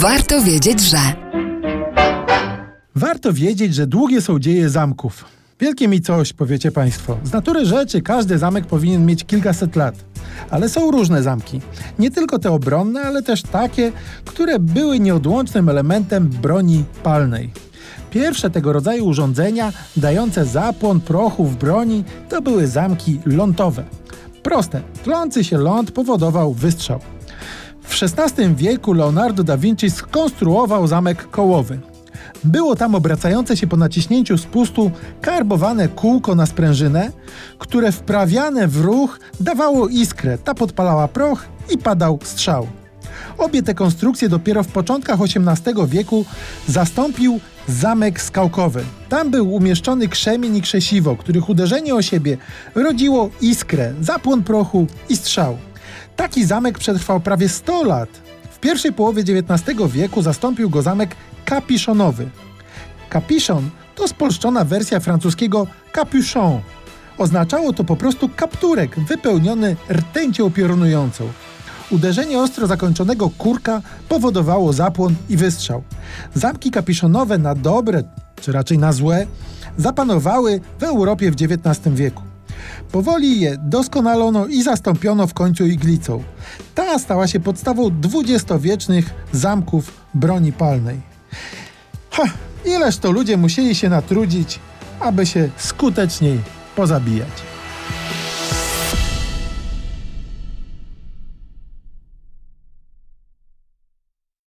Warto wiedzieć, że. Warto wiedzieć, że długie są dzieje zamków. Wielkie mi coś, powiecie Państwo. Z natury rzeczy każdy zamek powinien mieć kilkaset lat. Ale są różne zamki. Nie tylko te obronne, ale też takie, które były nieodłącznym elementem broni palnej. Pierwsze tego rodzaju urządzenia, dające zapłon prochu w broni, to były zamki lądowe. Proste, tlący się ląd powodował wystrzał. XVI wieku Leonardo da Vinci skonstruował zamek kołowy. Było tam obracające się po naciśnięciu spustu karbowane kółko na sprężynę, które wprawiane w ruch dawało iskrę, ta podpalała proch i padał strzał. Obie te konstrukcje dopiero w początkach XVIII wieku zastąpił zamek skałkowy. Tam był umieszczony krzemień i krzesiwo, których uderzenie o siebie rodziło iskrę, zapłon prochu i strzał. Taki zamek przetrwał prawie 100 lat. W pierwszej połowie XIX wieku zastąpił go zamek kapiszonowy. Kapiszon to spolszczona wersja francuskiego capuchon. Oznaczało to po prostu kapturek wypełniony rtęcią piorunującą. Uderzenie ostro zakończonego kurka powodowało zapłon i wystrzał. Zamki kapiszonowe na dobre, czy raczej na złe, zapanowały w Europie w XIX wieku. Powoli je doskonalono i zastąpiono w końcu iglicą. Ta stała się podstawą dwudziestowiecznych zamków broni palnej. Ha, ileż to ludzie musieli się natrudzić, aby się skuteczniej pozabijać.